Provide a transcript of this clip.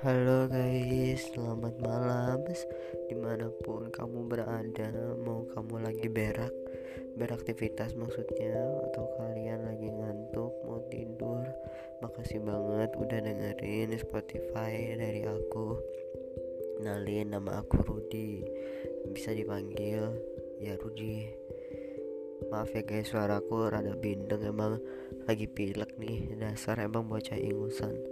Halo guys, selamat malam. Di mana pun kamu berada Mau kamu lagi berak Beraktivitas maksudnya Atau kalian lagi ngantuk Mau tidur Makasih banget udah dengerin Spotify dari aku. Nalin nama aku Rudi. Bisa dipanggil Ya Rudi. Maaf ya guys suaraku rada bindeng Emang lagi pilek nih. Dasar emang bocah ingusan.